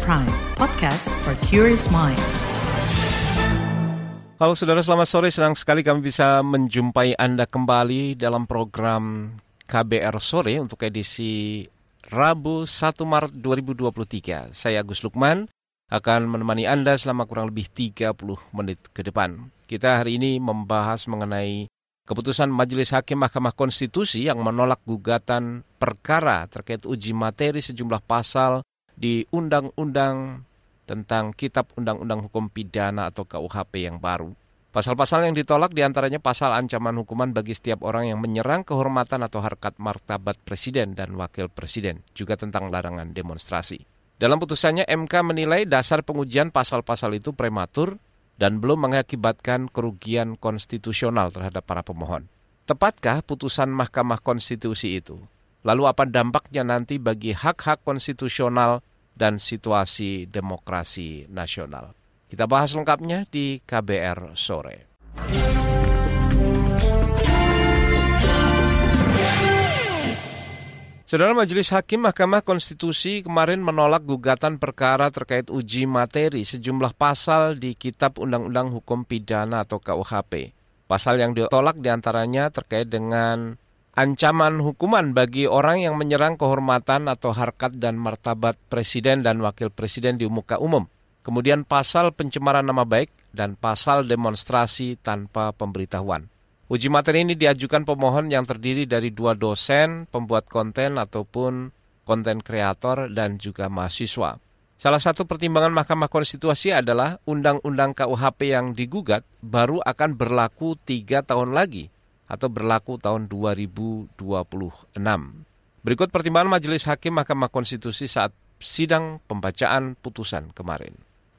Prime, podcast for curious mind. Halo saudara, selamat sore. Senang sekali kami bisa menjumpai Anda kembali dalam program KBR Sore untuk edisi Rabu 1 Maret 2023. Saya Agus Lukman akan menemani Anda selama kurang lebih 30 menit ke depan. Kita hari ini membahas mengenai keputusan Majelis Hakim Mahkamah Konstitusi yang menolak gugatan perkara terkait uji materi sejumlah pasal di Undang-Undang tentang Kitab Undang-Undang Hukum Pidana atau KUHP yang baru. Pasal-pasal yang ditolak di antaranya pasal ancaman hukuman bagi setiap orang yang menyerang kehormatan atau harkat martabat presiden dan wakil presiden, juga tentang larangan demonstrasi. Dalam putusannya, MK menilai dasar pengujian pasal-pasal itu prematur dan belum mengakibatkan kerugian konstitusional terhadap para pemohon. Tepatkah putusan Mahkamah Konstitusi itu? Lalu apa dampaknya nanti bagi hak-hak konstitusional dan situasi demokrasi nasional. Kita bahas lengkapnya di KBR sore. Saudara Majelis Hakim Mahkamah Konstitusi kemarin menolak gugatan perkara terkait uji materi sejumlah pasal di Kitab Undang-Undang Hukum Pidana atau KUHP. Pasal yang ditolak di antaranya terkait dengan ancaman hukuman bagi orang yang menyerang kehormatan atau harkat dan martabat presiden dan wakil presiden di muka umum. Kemudian pasal pencemaran nama baik dan pasal demonstrasi tanpa pemberitahuan. Uji materi ini diajukan pemohon yang terdiri dari dua dosen, pembuat konten ataupun konten kreator dan juga mahasiswa. Salah satu pertimbangan Mahkamah Konstitusi adalah Undang-Undang KUHP yang digugat baru akan berlaku tiga tahun lagi atau berlaku tahun 2026. Berikut pertimbangan Majelis Hakim Mahkamah Konstitusi saat sidang pembacaan putusan kemarin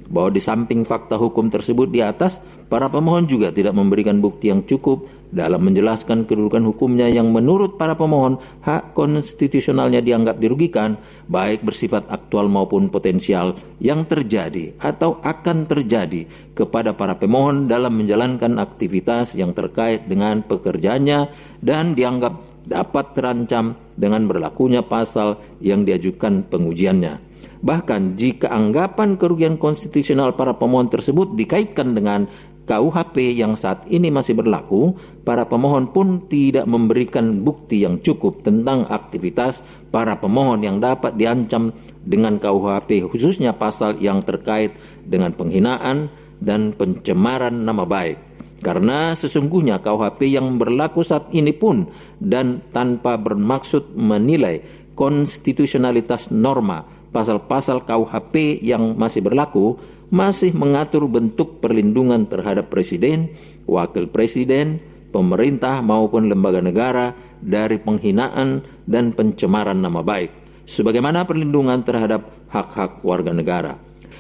bahwa di samping fakta hukum tersebut di atas, para pemohon juga tidak memberikan bukti yang cukup dalam menjelaskan kedudukan hukumnya yang menurut para pemohon hak konstitusionalnya dianggap dirugikan, baik bersifat aktual maupun potensial yang terjadi atau akan terjadi kepada para pemohon dalam menjalankan aktivitas yang terkait dengan pekerjaannya dan dianggap dapat terancam dengan berlakunya pasal yang diajukan pengujiannya. Bahkan jika anggapan kerugian konstitusional para pemohon tersebut dikaitkan dengan KUHP yang saat ini masih berlaku, para pemohon pun tidak memberikan bukti yang cukup tentang aktivitas para pemohon yang dapat diancam dengan KUHP khususnya pasal yang terkait dengan penghinaan dan pencemaran nama baik. Karena sesungguhnya KUHP yang berlaku saat ini pun dan tanpa bermaksud menilai konstitusionalitas norma pasal-pasal KUHP yang masih berlaku masih mengatur bentuk perlindungan terhadap presiden, wakil presiden, pemerintah maupun lembaga negara dari penghinaan dan pencemaran nama baik, sebagaimana perlindungan terhadap hak-hak warga negara.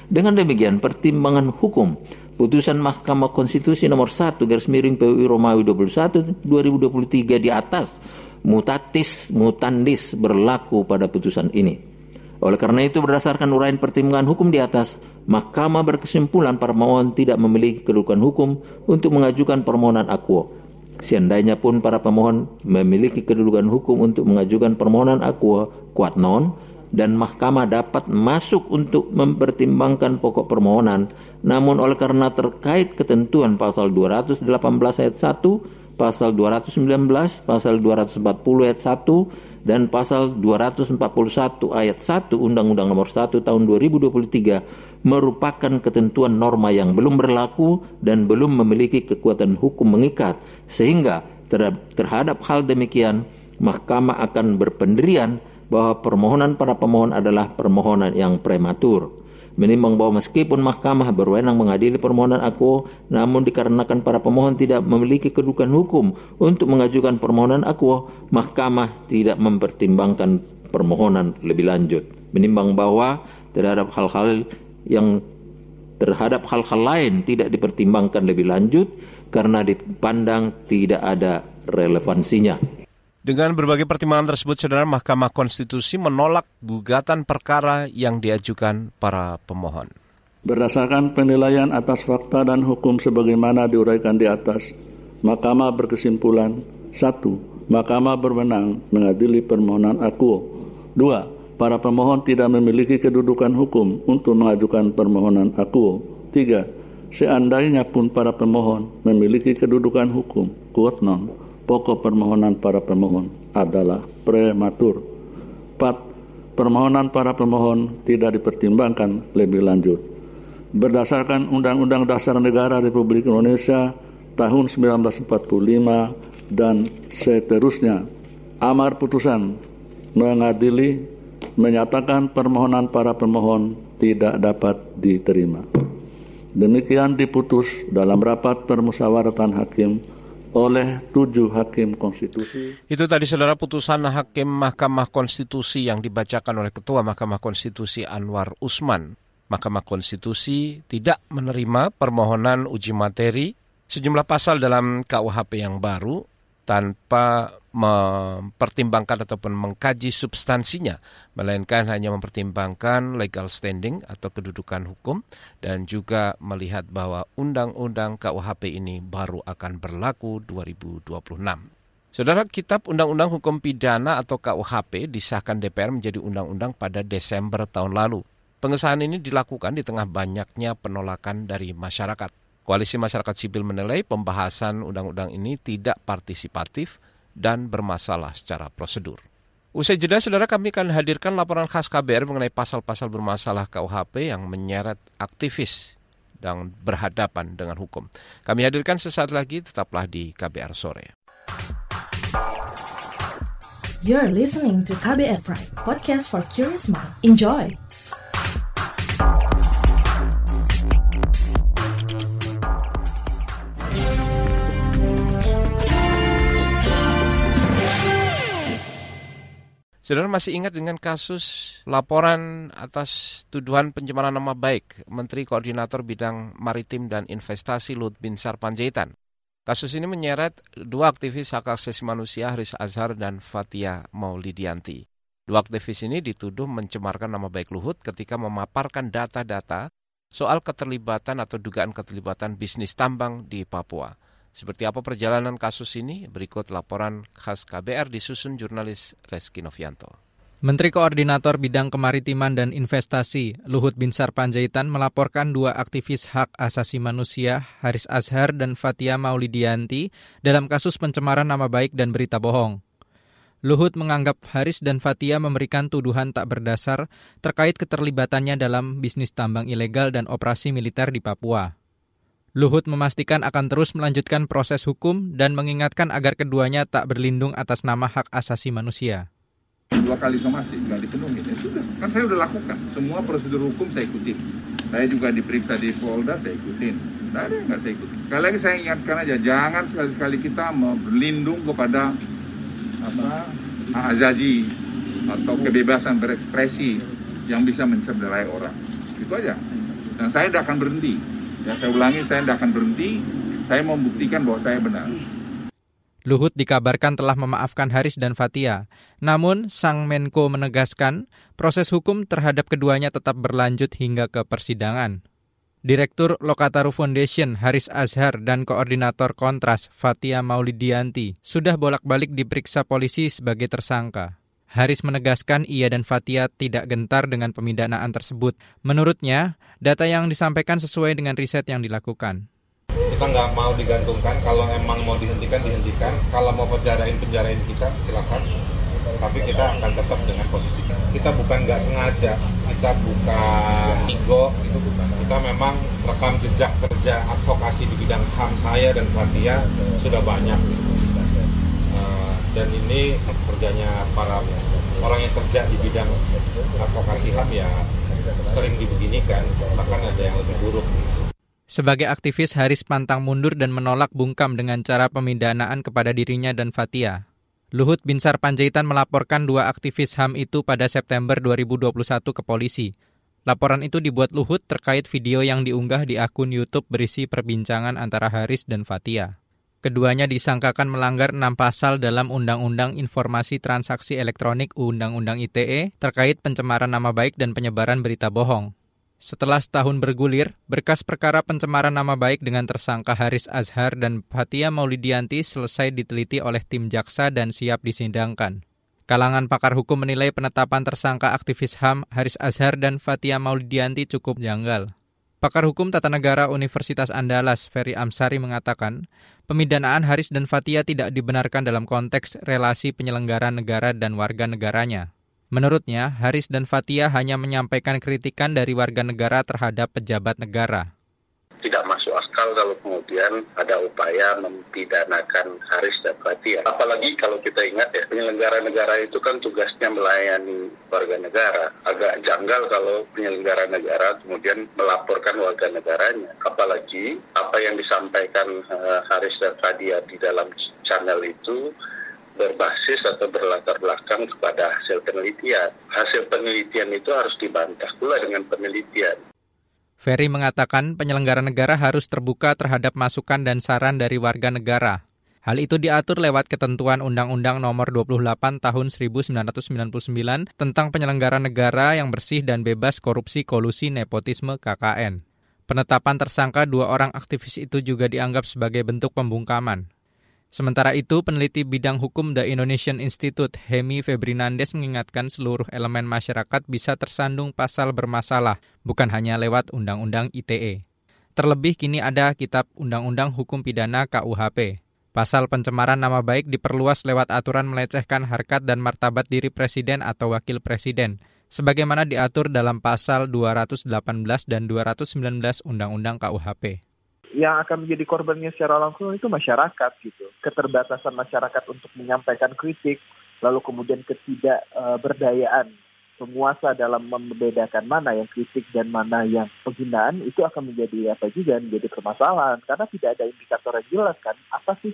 Dengan demikian, pertimbangan hukum putusan Mahkamah Konstitusi nomor 1 garis miring PUI Romawi 21 2023 di atas mutatis mutandis berlaku pada putusan ini. Oleh karena itu berdasarkan uraian pertimbangan hukum di atas, Mahkamah berkesimpulan para pemohon tidak memiliki kedudukan hukum untuk mengajukan permohonan akuo. Seandainya pun para pemohon memiliki kedudukan hukum untuk mengajukan permohonan akuo kuat non dan mahkamah dapat masuk untuk mempertimbangkan pokok permohonan, namun oleh karena terkait ketentuan pasal 218 ayat 1, pasal 219, pasal 240 ayat 1, dan pasal 241 ayat 1 Undang-Undang Nomor 1 tahun 2023 merupakan ketentuan norma yang belum berlaku dan belum memiliki kekuatan hukum mengikat sehingga terhadap hal demikian mahkamah akan berpendirian bahwa permohonan para pemohon adalah permohonan yang prematur menimbang bahwa meskipun mahkamah berwenang mengadili permohonan aku, namun dikarenakan para pemohon tidak memiliki kedudukan hukum untuk mengajukan permohonan aku, mahkamah tidak mempertimbangkan permohonan lebih lanjut. Menimbang bahwa terhadap hal-hal yang terhadap hal-hal lain tidak dipertimbangkan lebih lanjut karena dipandang tidak ada relevansinya. Dengan berbagai pertimbangan tersebut, Saudara Mahkamah Konstitusi menolak gugatan perkara yang diajukan para pemohon. Berdasarkan penilaian atas fakta dan hukum sebagaimana diuraikan di atas, Mahkamah berkesimpulan satu, Mahkamah berwenang mengadili permohonan akuo. Dua, para pemohon tidak memiliki kedudukan hukum untuk mengajukan permohonan akuo. Tiga, seandainya pun para pemohon memiliki kedudukan hukum, quote non, pokok permohonan para pemohon adalah prematur. Empat, permohonan para pemohon tidak dipertimbangkan lebih lanjut. Berdasarkan Undang-Undang Dasar Negara Republik Indonesia tahun 1945 dan seterusnya, amar putusan mengadili menyatakan permohonan para pemohon tidak dapat diterima. Demikian diputus dalam rapat permusyawaratan hakim oleh tujuh hakim konstitusi. Itu tadi saudara putusan hakim Mahkamah Konstitusi yang dibacakan oleh Ketua Mahkamah Konstitusi Anwar Usman. Mahkamah Konstitusi tidak menerima permohonan uji materi sejumlah pasal dalam KUHP yang baru tanpa mempertimbangkan ataupun mengkaji substansinya, melainkan hanya mempertimbangkan legal standing atau kedudukan hukum dan juga melihat bahwa undang-undang KUHP ini baru akan berlaku 2026. Saudara, Kitab Undang-Undang Hukum Pidana atau KUHP disahkan DPR menjadi undang-undang pada Desember tahun lalu. Pengesahan ini dilakukan di tengah banyaknya penolakan dari masyarakat. Koalisi Masyarakat Sipil menilai pembahasan undang-undang ini tidak partisipatif dan bermasalah secara prosedur. Usai jeda, saudara kami akan hadirkan laporan khas KBR mengenai pasal-pasal bermasalah KUHP yang menyeret aktivis dan berhadapan dengan hukum. Kami hadirkan sesaat lagi, tetaplah di KBR Sore. You're listening to KBR Pride, podcast for curious mind. Enjoy! Saudara masih ingat dengan kasus laporan atas tuduhan pencemaran nama baik Menteri Koordinator Bidang Maritim dan Investasi Lut Binsar Panjaitan. Kasus ini menyeret dua aktivis hak asasi manusia Haris Azhar dan Fatia Maulidianti. Dua aktivis ini dituduh mencemarkan nama baik Luhut ketika memaparkan data-data soal keterlibatan atau dugaan keterlibatan bisnis tambang di Papua. Seperti apa perjalanan kasus ini? Berikut laporan khas KBR disusun jurnalis Reski Novianto. Menteri Koordinator Bidang Kemaritiman dan Investasi Luhut Binsar Panjaitan melaporkan dua aktivis hak asasi manusia Haris Azhar dan Fatia Maulidianti dalam kasus pencemaran nama baik dan berita bohong. Luhut menganggap Haris dan Fatia memberikan tuduhan tak berdasar terkait keterlibatannya dalam bisnis tambang ilegal dan operasi militer di Papua. Luhut memastikan akan terus melanjutkan proses hukum dan mengingatkan agar keduanya tak berlindung atas nama hak asasi manusia. Dua kali somasi nggak dipenuhi, ya sudah. Kan saya udah lakukan, semua prosedur hukum saya ikutin. Saya juga diperiksa di Polda, saya ikutin. Tidak ada yang nggak saya ikutin. Sekali lagi saya ingatkan aja, jangan sekali-sekali kita berlindung kepada apa azazi atau kebebasan berekspresi yang bisa mencederai orang. Itu aja. Dan saya tidak akan berhenti Ya, saya ulangi, saya tidak akan berhenti. Saya membuktikan bahwa saya benar. Luhut dikabarkan telah memaafkan Haris dan Fatia. Namun, Sang Menko menegaskan proses hukum terhadap keduanya tetap berlanjut hingga ke persidangan. Direktur Lokataru Foundation Haris Azhar dan Koordinator Kontras Fatia Maulidianti sudah bolak-balik diperiksa polisi sebagai tersangka. Haris menegaskan ia dan Fatia tidak gentar dengan pemindanaan tersebut. Menurutnya, data yang disampaikan sesuai dengan riset yang dilakukan. Kita nggak mau digantungkan, kalau emang mau dihentikan, dihentikan. Kalau mau penjarain, penjarain kita, silakan. Tapi kita akan tetap dengan posisi kita. Kita bukan nggak sengaja, kita bukan ego, itu bukan. Kita memang rekam jejak kerja advokasi di bidang HAM saya dan Fatia sudah banyak dan ini kerjanya para orang yang kerja di bidang advokasi HAM ya sering dibeginikan, bahkan ada yang lebih buruk. Sebagai aktivis, Haris pantang mundur dan menolak bungkam dengan cara pemindanaan kepada dirinya dan Fatia. Luhut Binsar Panjaitan melaporkan dua aktivis HAM itu pada September 2021 ke polisi. Laporan itu dibuat Luhut terkait video yang diunggah di akun YouTube berisi perbincangan antara Haris dan Fatia. Keduanya disangkakan melanggar enam pasal dalam Undang-Undang Informasi Transaksi Elektronik Undang-Undang ITE terkait pencemaran nama baik dan penyebaran berita bohong. Setelah setahun bergulir, berkas perkara pencemaran nama baik dengan tersangka Haris Azhar dan Fatia Maulidianti selesai diteliti oleh tim jaksa dan siap disidangkan. Kalangan pakar hukum menilai penetapan tersangka aktivis HAM Haris Azhar dan Fatia Maulidianti cukup janggal. Pakar Hukum Tata Negara Universitas Andalas, Ferry Amsari mengatakan, pemidanaan Haris dan Fatia tidak dibenarkan dalam konteks relasi penyelenggara negara dan warga negaranya. Menurutnya, Haris dan Fatia hanya menyampaikan kritikan dari warga negara terhadap pejabat negara kalau kemudian ada upaya mempidanakan Haris dan Fatia. Apalagi kalau kita ingat ya, penyelenggara negara itu kan tugasnya melayani warga negara. Agak janggal kalau penyelenggara negara kemudian melaporkan warga negaranya. Apalagi apa yang disampaikan uh, Haris dan Fatia di dalam channel itu berbasis atau berlatar belakang kepada hasil penelitian. Hasil penelitian itu harus dibantah pula dengan penelitian. Ferry mengatakan penyelenggara negara harus terbuka terhadap masukan dan saran dari warga negara. Hal itu diatur lewat ketentuan Undang-Undang Nomor 28 Tahun 1999 tentang penyelenggara negara yang bersih dan bebas korupsi, kolusi, nepotisme, KKN. Penetapan tersangka dua orang aktivis itu juga dianggap sebagai bentuk pembungkaman. Sementara itu, peneliti bidang hukum The Indonesian Institute, Hemi Febrinandes mengingatkan seluruh elemen masyarakat bisa tersandung pasal bermasalah, bukan hanya lewat Undang-Undang ITE. Terlebih kini ada Kitab Undang-Undang Hukum Pidana KUHP. Pasal pencemaran nama baik diperluas lewat aturan melecehkan harkat dan martabat diri presiden atau wakil presiden, sebagaimana diatur dalam pasal 218 dan 219 Undang-Undang KUHP yang akan menjadi korbannya secara langsung itu masyarakat gitu. Keterbatasan masyarakat untuk menyampaikan kritik, lalu kemudian ketidakberdayaan penguasa dalam membedakan mana yang kritik dan mana yang penghinaan itu akan menjadi apa juga menjadi permasalahan karena tidak ada indikator yang jelas kan apa sih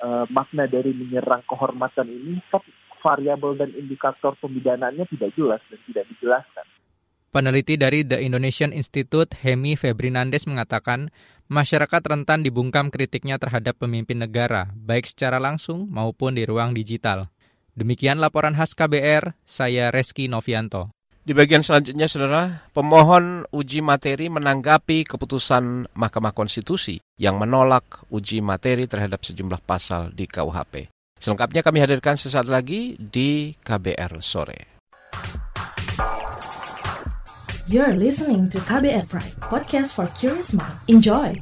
uh, makna dari menyerang kehormatan ini kan variabel dan indikator pemidanaannya tidak jelas dan tidak dijelaskan. Peneliti dari The Indonesian Institute, Hemi Febrinandes mengatakan, masyarakat rentan dibungkam kritiknya terhadap pemimpin negara, baik secara langsung maupun di ruang digital. Demikian laporan khas KBR, saya Reski Novianto. Di bagian selanjutnya, saudara, pemohon uji materi menanggapi keputusan Mahkamah Konstitusi yang menolak uji materi terhadap sejumlah pasal di KUHP. Selengkapnya kami hadirkan sesaat lagi di KBR Sore. You're listening to KBR Pride, podcast for curious mind. Enjoy!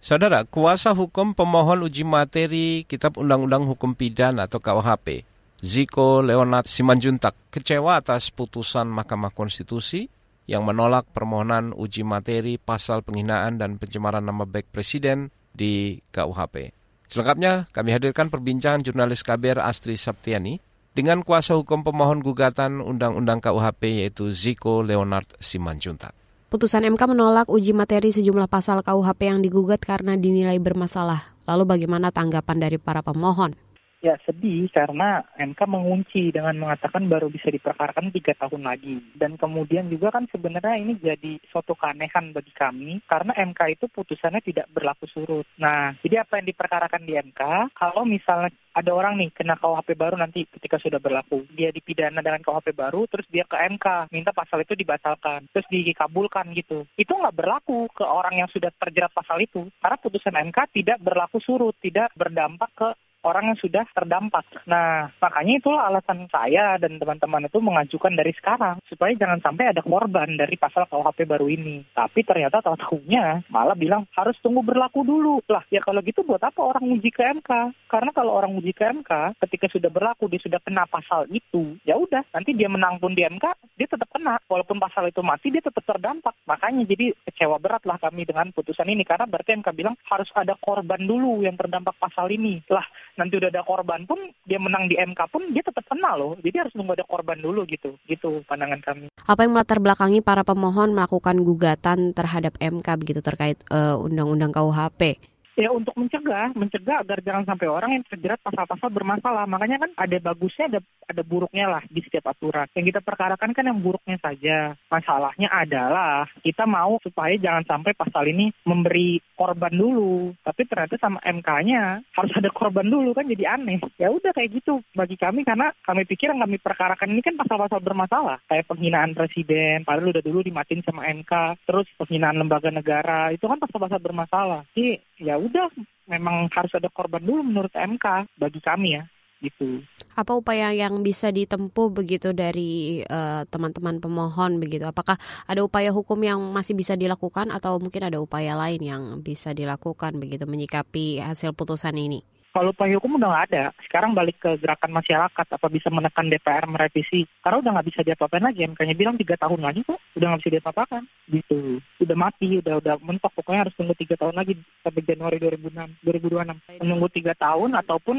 Saudara, kuasa hukum pemohon uji materi Kitab Undang-Undang Hukum Pidana atau KUHP, Ziko Leonard Simanjuntak, kecewa atas putusan Mahkamah Konstitusi yang menolak permohonan uji materi pasal penghinaan dan pencemaran nama baik presiden di KUHP. Selengkapnya kami hadirkan perbincangan jurnalis KBR Astri Saptiani dengan kuasa hukum pemohon gugatan Undang-Undang KUHP yaitu Ziko Leonard Simanjuntak. Putusan MK menolak uji materi sejumlah pasal KUHP yang digugat karena dinilai bermasalah. Lalu bagaimana tanggapan dari para pemohon? Ya sedih karena MK mengunci dengan mengatakan baru bisa diperkarakan tiga tahun lagi. Dan kemudian juga kan sebenarnya ini jadi suatu keanehan bagi kami karena MK itu putusannya tidak berlaku surut. Nah, jadi apa yang diperkarakan di MK, kalau misalnya ada orang nih kena KUHP baru nanti ketika sudah berlaku. Dia dipidana dengan KUHP baru, terus dia ke MK, minta pasal itu dibatalkan, terus dikabulkan gitu. Itu nggak berlaku ke orang yang sudah terjerat pasal itu. Karena putusan MK tidak berlaku surut, tidak berdampak ke orang yang sudah terdampak. Nah, makanya itulah alasan saya dan teman-teman itu mengajukan dari sekarang supaya jangan sampai ada korban dari pasal KUHP baru ini. Tapi ternyata tahu-tahunya malah bilang harus tunggu berlaku dulu. Lah, ya kalau gitu buat apa orang uji ke MK? Karena kalau orang uji ke MK, ketika sudah berlaku dia sudah kena pasal itu, ya udah nanti dia menang pun di MK, dia tetap kena. Walaupun pasal itu mati, dia tetap terdampak. Makanya jadi kecewa berat lah kami dengan putusan ini karena berarti MK bilang harus ada korban dulu yang terdampak pasal ini. Lah, nanti udah ada korban pun dia menang di MK pun dia tetap kena loh. Jadi harus nunggu ada korban dulu gitu. Gitu pandangan kami. Apa yang melatar belakangi para pemohon melakukan gugatan terhadap MK begitu terkait uh, undang-undang KUHP? Ya untuk mencegah, mencegah agar jangan sampai orang yang terjerat pasal-pasal bermasalah. Makanya kan ada bagusnya, ada ada buruknya lah di setiap aturan. Yang kita perkarakan kan yang buruknya saja. Masalahnya adalah kita mau supaya jangan sampai pasal ini memberi korban dulu. Tapi ternyata sama MK-nya harus ada korban dulu kan jadi aneh. Ya udah kayak gitu bagi kami karena kami pikir yang kami perkarakan ini kan pasal-pasal bermasalah. Kayak penghinaan presiden, padahal udah dulu dimatin sama MK. Terus penghinaan lembaga negara, itu kan pasal-pasal bermasalah. Jadi ya udah memang harus ada korban dulu menurut MK bagi kami ya gitu. Apa upaya yang bisa ditempuh begitu dari teman teman-teman pemohon begitu? Apakah ada upaya hukum yang masih bisa dilakukan atau mungkin ada upaya lain yang bisa dilakukan begitu menyikapi hasil putusan ini? Kalau upaya hukum udah nggak ada. Sekarang balik ke gerakan masyarakat, apa bisa menekan DPR merevisi. Karena udah nggak bisa diapa-apain lagi. MK-nya bilang tiga tahun lagi kok, udah nggak bisa diapa-apakan. Gitu. Udah mati, udah udah mentok. Pokoknya harus tunggu tiga tahun lagi sampai Januari 2006, 2026. Menunggu tiga tahun ataupun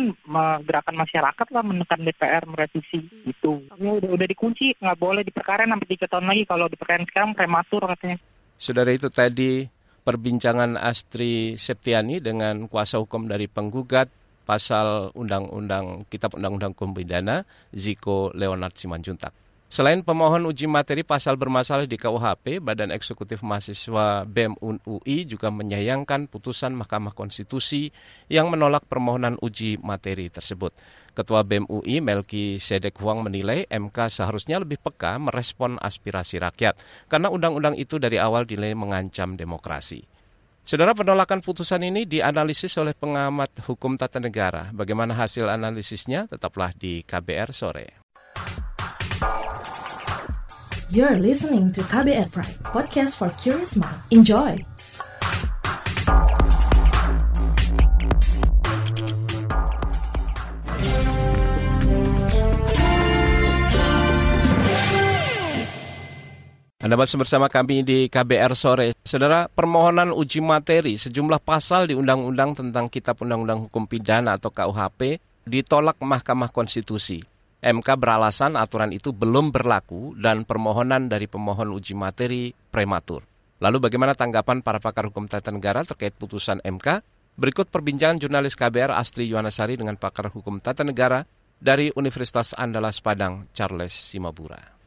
gerakan masyarakat lah menekan DPR merevisi. Gitu. Ini udah udah dikunci, nggak boleh diperkarain sampai tiga tahun lagi. Kalau diperkarain sekarang prematur katanya. Saudara itu tadi perbincangan Astri Septiani dengan kuasa hukum dari penggugat pasal Undang-Undang Kitab Undang-Undang Hukum Pidana Ziko Leonard Simanjuntak. Selain pemohon uji materi pasal bermasalah di KUHP, Badan Eksekutif Mahasiswa BEM UI juga menyayangkan putusan Mahkamah Konstitusi yang menolak permohonan uji materi tersebut. Ketua BEM UI Melki Sedek Huang menilai MK seharusnya lebih peka merespon aspirasi rakyat karena undang-undang itu dari awal dinilai mengancam demokrasi. Saudara penolakan putusan ini dianalisis oleh pengamat hukum tata negara. Bagaimana hasil analisisnya? Tetaplah di KBR sore. You're listening to KBR Pride, podcast for curious mind. Enjoy. Anda masih bersama kami di KBR Sore. Saudara, permohonan uji materi sejumlah pasal di Undang-Undang tentang Kitab Undang-Undang Hukum Pidana atau KUHP ditolak Mahkamah Konstitusi. MK beralasan aturan itu belum berlaku dan permohonan dari pemohon uji materi prematur. Lalu bagaimana tanggapan para pakar hukum tata negara terkait putusan MK? Berikut perbincangan jurnalis KBR Astri Yuwanasari dengan pakar hukum tata negara dari Universitas Andalas Padang, Charles Simabura.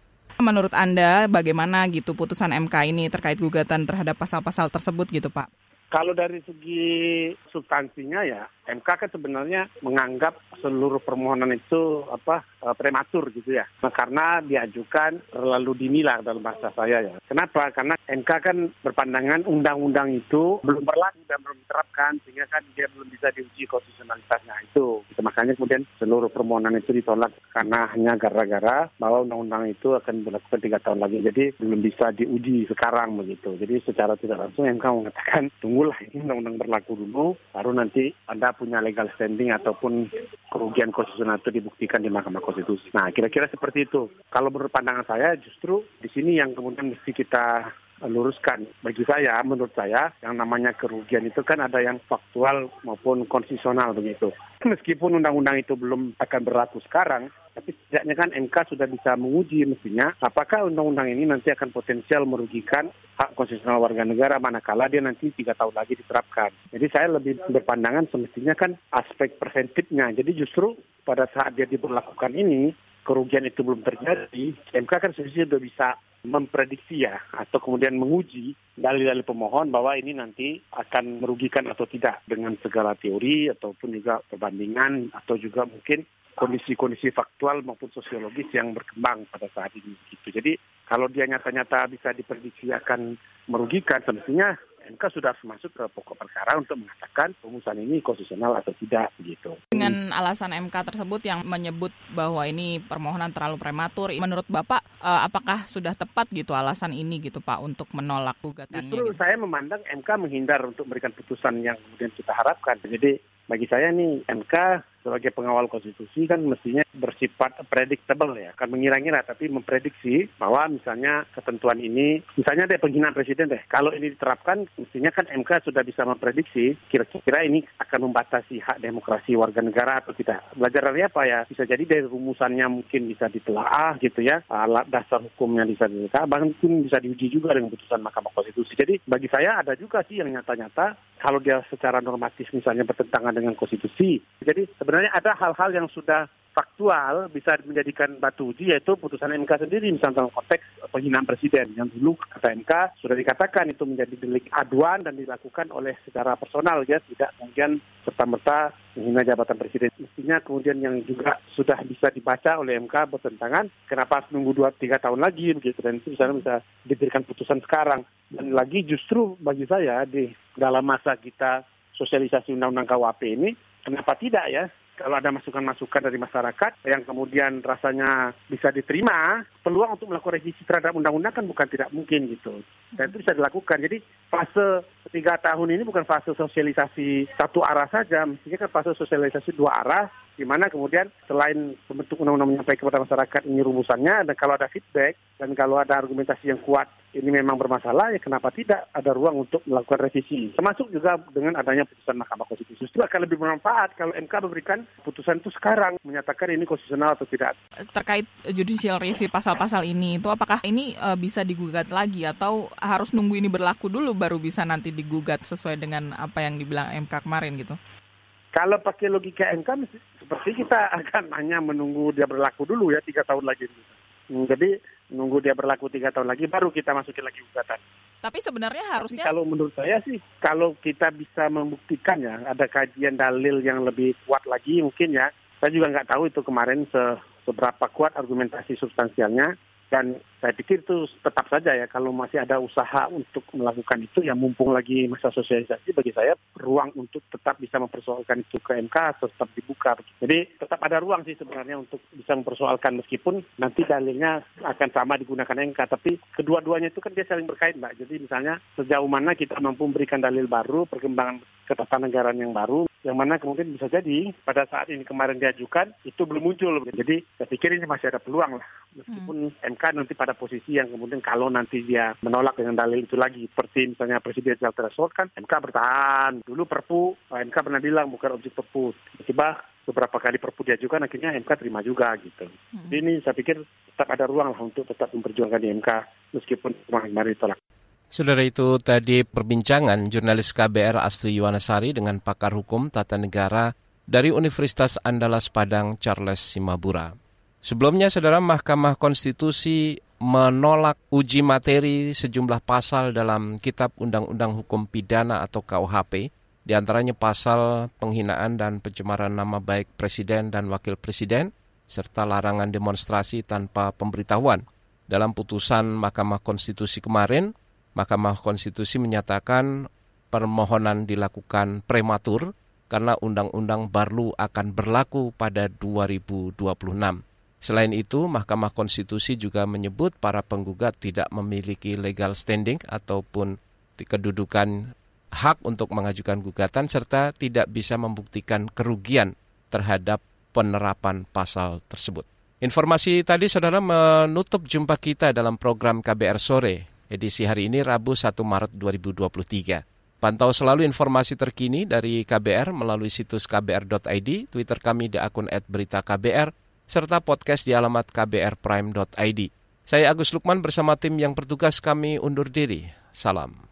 Menurut Anda bagaimana gitu putusan MK ini terkait gugatan terhadap pasal-pasal tersebut gitu Pak? Kalau dari segi substansinya ya MK kan sebenarnya menganggap seluruh permohonan itu apa eh, prematur gitu ya. Nah, karena diajukan terlalu dini lah dalam bahasa saya ya. Kenapa? Karena MK kan berpandangan undang-undang itu belum berlaku dan belum diterapkan sehingga kan dia belum bisa diuji konstitusionalitasnya itu. Gitu. Makanya kemudian seluruh permohonan itu ditolak karena hanya gara-gara bahwa undang-undang itu akan berlaku tiga tahun lagi. Jadi belum bisa diuji sekarang begitu. Jadi secara tidak langsung MK mengatakan tunggulah ini undang-undang berlaku dulu baru nanti ada punya legal standing ataupun kerugian konstitusional itu dibuktikan di Mahkamah Konstitusi. Nah, kira-kira seperti itu. Kalau menurut pandangan saya, justru di sini yang kemudian mesti kita luruskan. Bagi saya, menurut saya, yang namanya kerugian itu kan ada yang faktual maupun konstitusional begitu. Meskipun undang-undang itu belum akan berlaku sekarang, tapi setidaknya kan MK sudah bisa menguji mestinya apakah undang-undang ini nanti akan potensial merugikan hak konstitusional warga negara manakala dia nanti tiga tahun lagi diterapkan. Jadi saya lebih berpandangan semestinya kan aspek preventifnya. Jadi justru pada saat dia diberlakukan ini kerugian itu belum terjadi, MK kan sebenarnya sudah bisa memprediksi ya atau kemudian menguji dalil-dalil pemohon bahwa ini nanti akan merugikan atau tidak dengan segala teori ataupun juga perbandingan atau juga mungkin kondisi-kondisi faktual maupun sosiologis yang berkembang pada saat ini. Gitu. Jadi kalau dia nyata-nyata bisa diprediksi akan merugikan, semestinya MK sudah masuk ke pokok perkara untuk mengatakan rumusan ini konstitusional atau tidak begitu. Dengan alasan MK tersebut yang menyebut bahwa ini permohonan terlalu prematur, menurut Bapak eh, apakah sudah tepat gitu alasan ini gitu Pak untuk menolak gugatannya? Justru gitu? saya memandang MK menghindar untuk memberikan putusan yang kemudian kita harapkan. Jadi bagi saya nih MK sebagai pengawal konstitusi kan mestinya bersifat predictable ya, kan mengira-ngira tapi memprediksi bahwa misalnya ketentuan ini, misalnya ada penghinaan presiden deh, kalau ini diterapkan mestinya kan MK sudah bisa memprediksi kira-kira ini akan membatasi hak demokrasi warga negara atau tidak. Belajar dari apa ya? Bisa jadi dari rumusannya mungkin bisa ditelaah gitu ya, alat dasar hukumnya bisa ditelaah, bahkan bisa diuji juga dengan putusan Mahkamah Konstitusi. Jadi bagi saya ada juga sih yang nyata-nyata kalau dia secara normatif misalnya bertentangan dengan konstitusi. Jadi ada hal-hal yang sudah faktual bisa menjadikan batu uji yaitu putusan MK sendiri misalnya dalam konteks penghinaan presiden. Yang dulu kata MK sudah dikatakan itu menjadi delik aduan dan dilakukan oleh secara personal ya. Tidak kemudian serta merta menghina jabatan presiden. Mestinya kemudian yang juga sudah bisa dibaca oleh MK bertentangan kenapa harus nunggu dua tiga tahun lagi begitu. Dan itu misalnya bisa diberikan putusan sekarang. Dan lagi justru bagi saya di dalam masa kita sosialisasi undang-undang KWP ini kenapa tidak ya kalau ada masukan-masukan dari masyarakat yang kemudian rasanya bisa diterima, peluang untuk melakukan revisi terhadap undang-undang kan bukan tidak mungkin gitu. Dan itu bisa dilakukan. Jadi fase tiga tahun ini bukan fase sosialisasi satu arah saja, mestinya kan fase sosialisasi dua arah, di mana kemudian selain pembentuk undang-undang menyampaikan kepada masyarakat ini rumusannya, dan kalau ada feedback, dan kalau ada argumentasi yang kuat ini memang bermasalah, ya kenapa tidak ada ruang untuk melakukan revisi. Termasuk juga dengan adanya putusan Mahkamah Konstitusi. Itu akan lebih bermanfaat kalau MK memberikan putusan itu sekarang, menyatakan ini konstitusional atau tidak. Terkait judicial review pasal-pasal ini, itu apakah ini uh, bisa digugat lagi atau harus nunggu ini berlaku dulu baru bisa nanti digugat sesuai dengan apa yang dibilang MK kemarin gitu? Kalau pakai logika MK, seperti kita akan hanya menunggu dia berlaku dulu ya tiga tahun lagi. Hmm, jadi nunggu dia berlaku tiga tahun lagi baru kita masukin lagi gugatan. Tapi sebenarnya harusnya. Tapi kalau menurut saya sih, kalau kita bisa membuktikan ya ada kajian dalil yang lebih kuat lagi mungkin ya. Saya juga nggak tahu itu kemarin se seberapa kuat argumentasi substansialnya dan saya pikir itu tetap saja ya kalau masih ada usaha untuk melakukan itu ya mumpung lagi masa sosialisasi bagi saya ruang untuk tetap bisa mempersoalkan itu ke MK tetap dibuka. Jadi tetap ada ruang sih sebenarnya untuk bisa mempersoalkan meskipun nanti dalilnya akan sama digunakan MK tapi kedua-duanya itu kan dia saling berkait Mbak. Jadi misalnya sejauh mana kita mampu memberikan dalil baru, perkembangan ketatanegaraan yang baru yang mana kemudian bisa jadi pada saat ini kemarin diajukan itu belum muncul. Jadi saya pikir ini masih ada peluang lah meskipun hmm. MK nanti pada posisi yang kemudian kalau nanti dia menolak dengan dalil itu lagi seperti misalnya Presiden threshold kan MK bertahan dulu Perpu MK pernah bilang bukan objek Perpu tiba-tiba beberapa kali Perpu diajukan akhirnya MK terima juga gitu. Hmm. Jadi ini saya pikir tetap ada ruang lah untuk tetap memperjuangkan di MK meskipun kemarin ditolak. Saudara itu tadi perbincangan jurnalis KBR Astri Yuwanasari dengan pakar hukum tata negara dari Universitas Andalas Padang Charles Simabura. Sebelumnya, Saudara Mahkamah Konstitusi menolak uji materi sejumlah pasal dalam Kitab Undang-Undang Hukum Pidana atau KUHP, di antaranya pasal penghinaan dan pencemaran nama baik Presiden dan Wakil Presiden, serta larangan demonstrasi tanpa pemberitahuan. Dalam putusan Mahkamah Konstitusi kemarin, Mahkamah Konstitusi menyatakan permohonan dilakukan prematur karena Undang-Undang baru akan berlaku pada 2026. Selain itu, Mahkamah Konstitusi juga menyebut para penggugat tidak memiliki legal standing ataupun kedudukan hak untuk mengajukan gugatan serta tidak bisa membuktikan kerugian terhadap penerapan pasal tersebut. Informasi tadi saudara menutup jumpa kita dalam program KBR Sore edisi hari ini Rabu 1 Maret 2023. Pantau selalu informasi terkini dari KBR melalui situs kbr.id, Twitter kami di akun @beritaKBR, serta podcast di alamat kbrprime.id. Saya Agus Lukman bersama tim yang bertugas kami undur diri. Salam.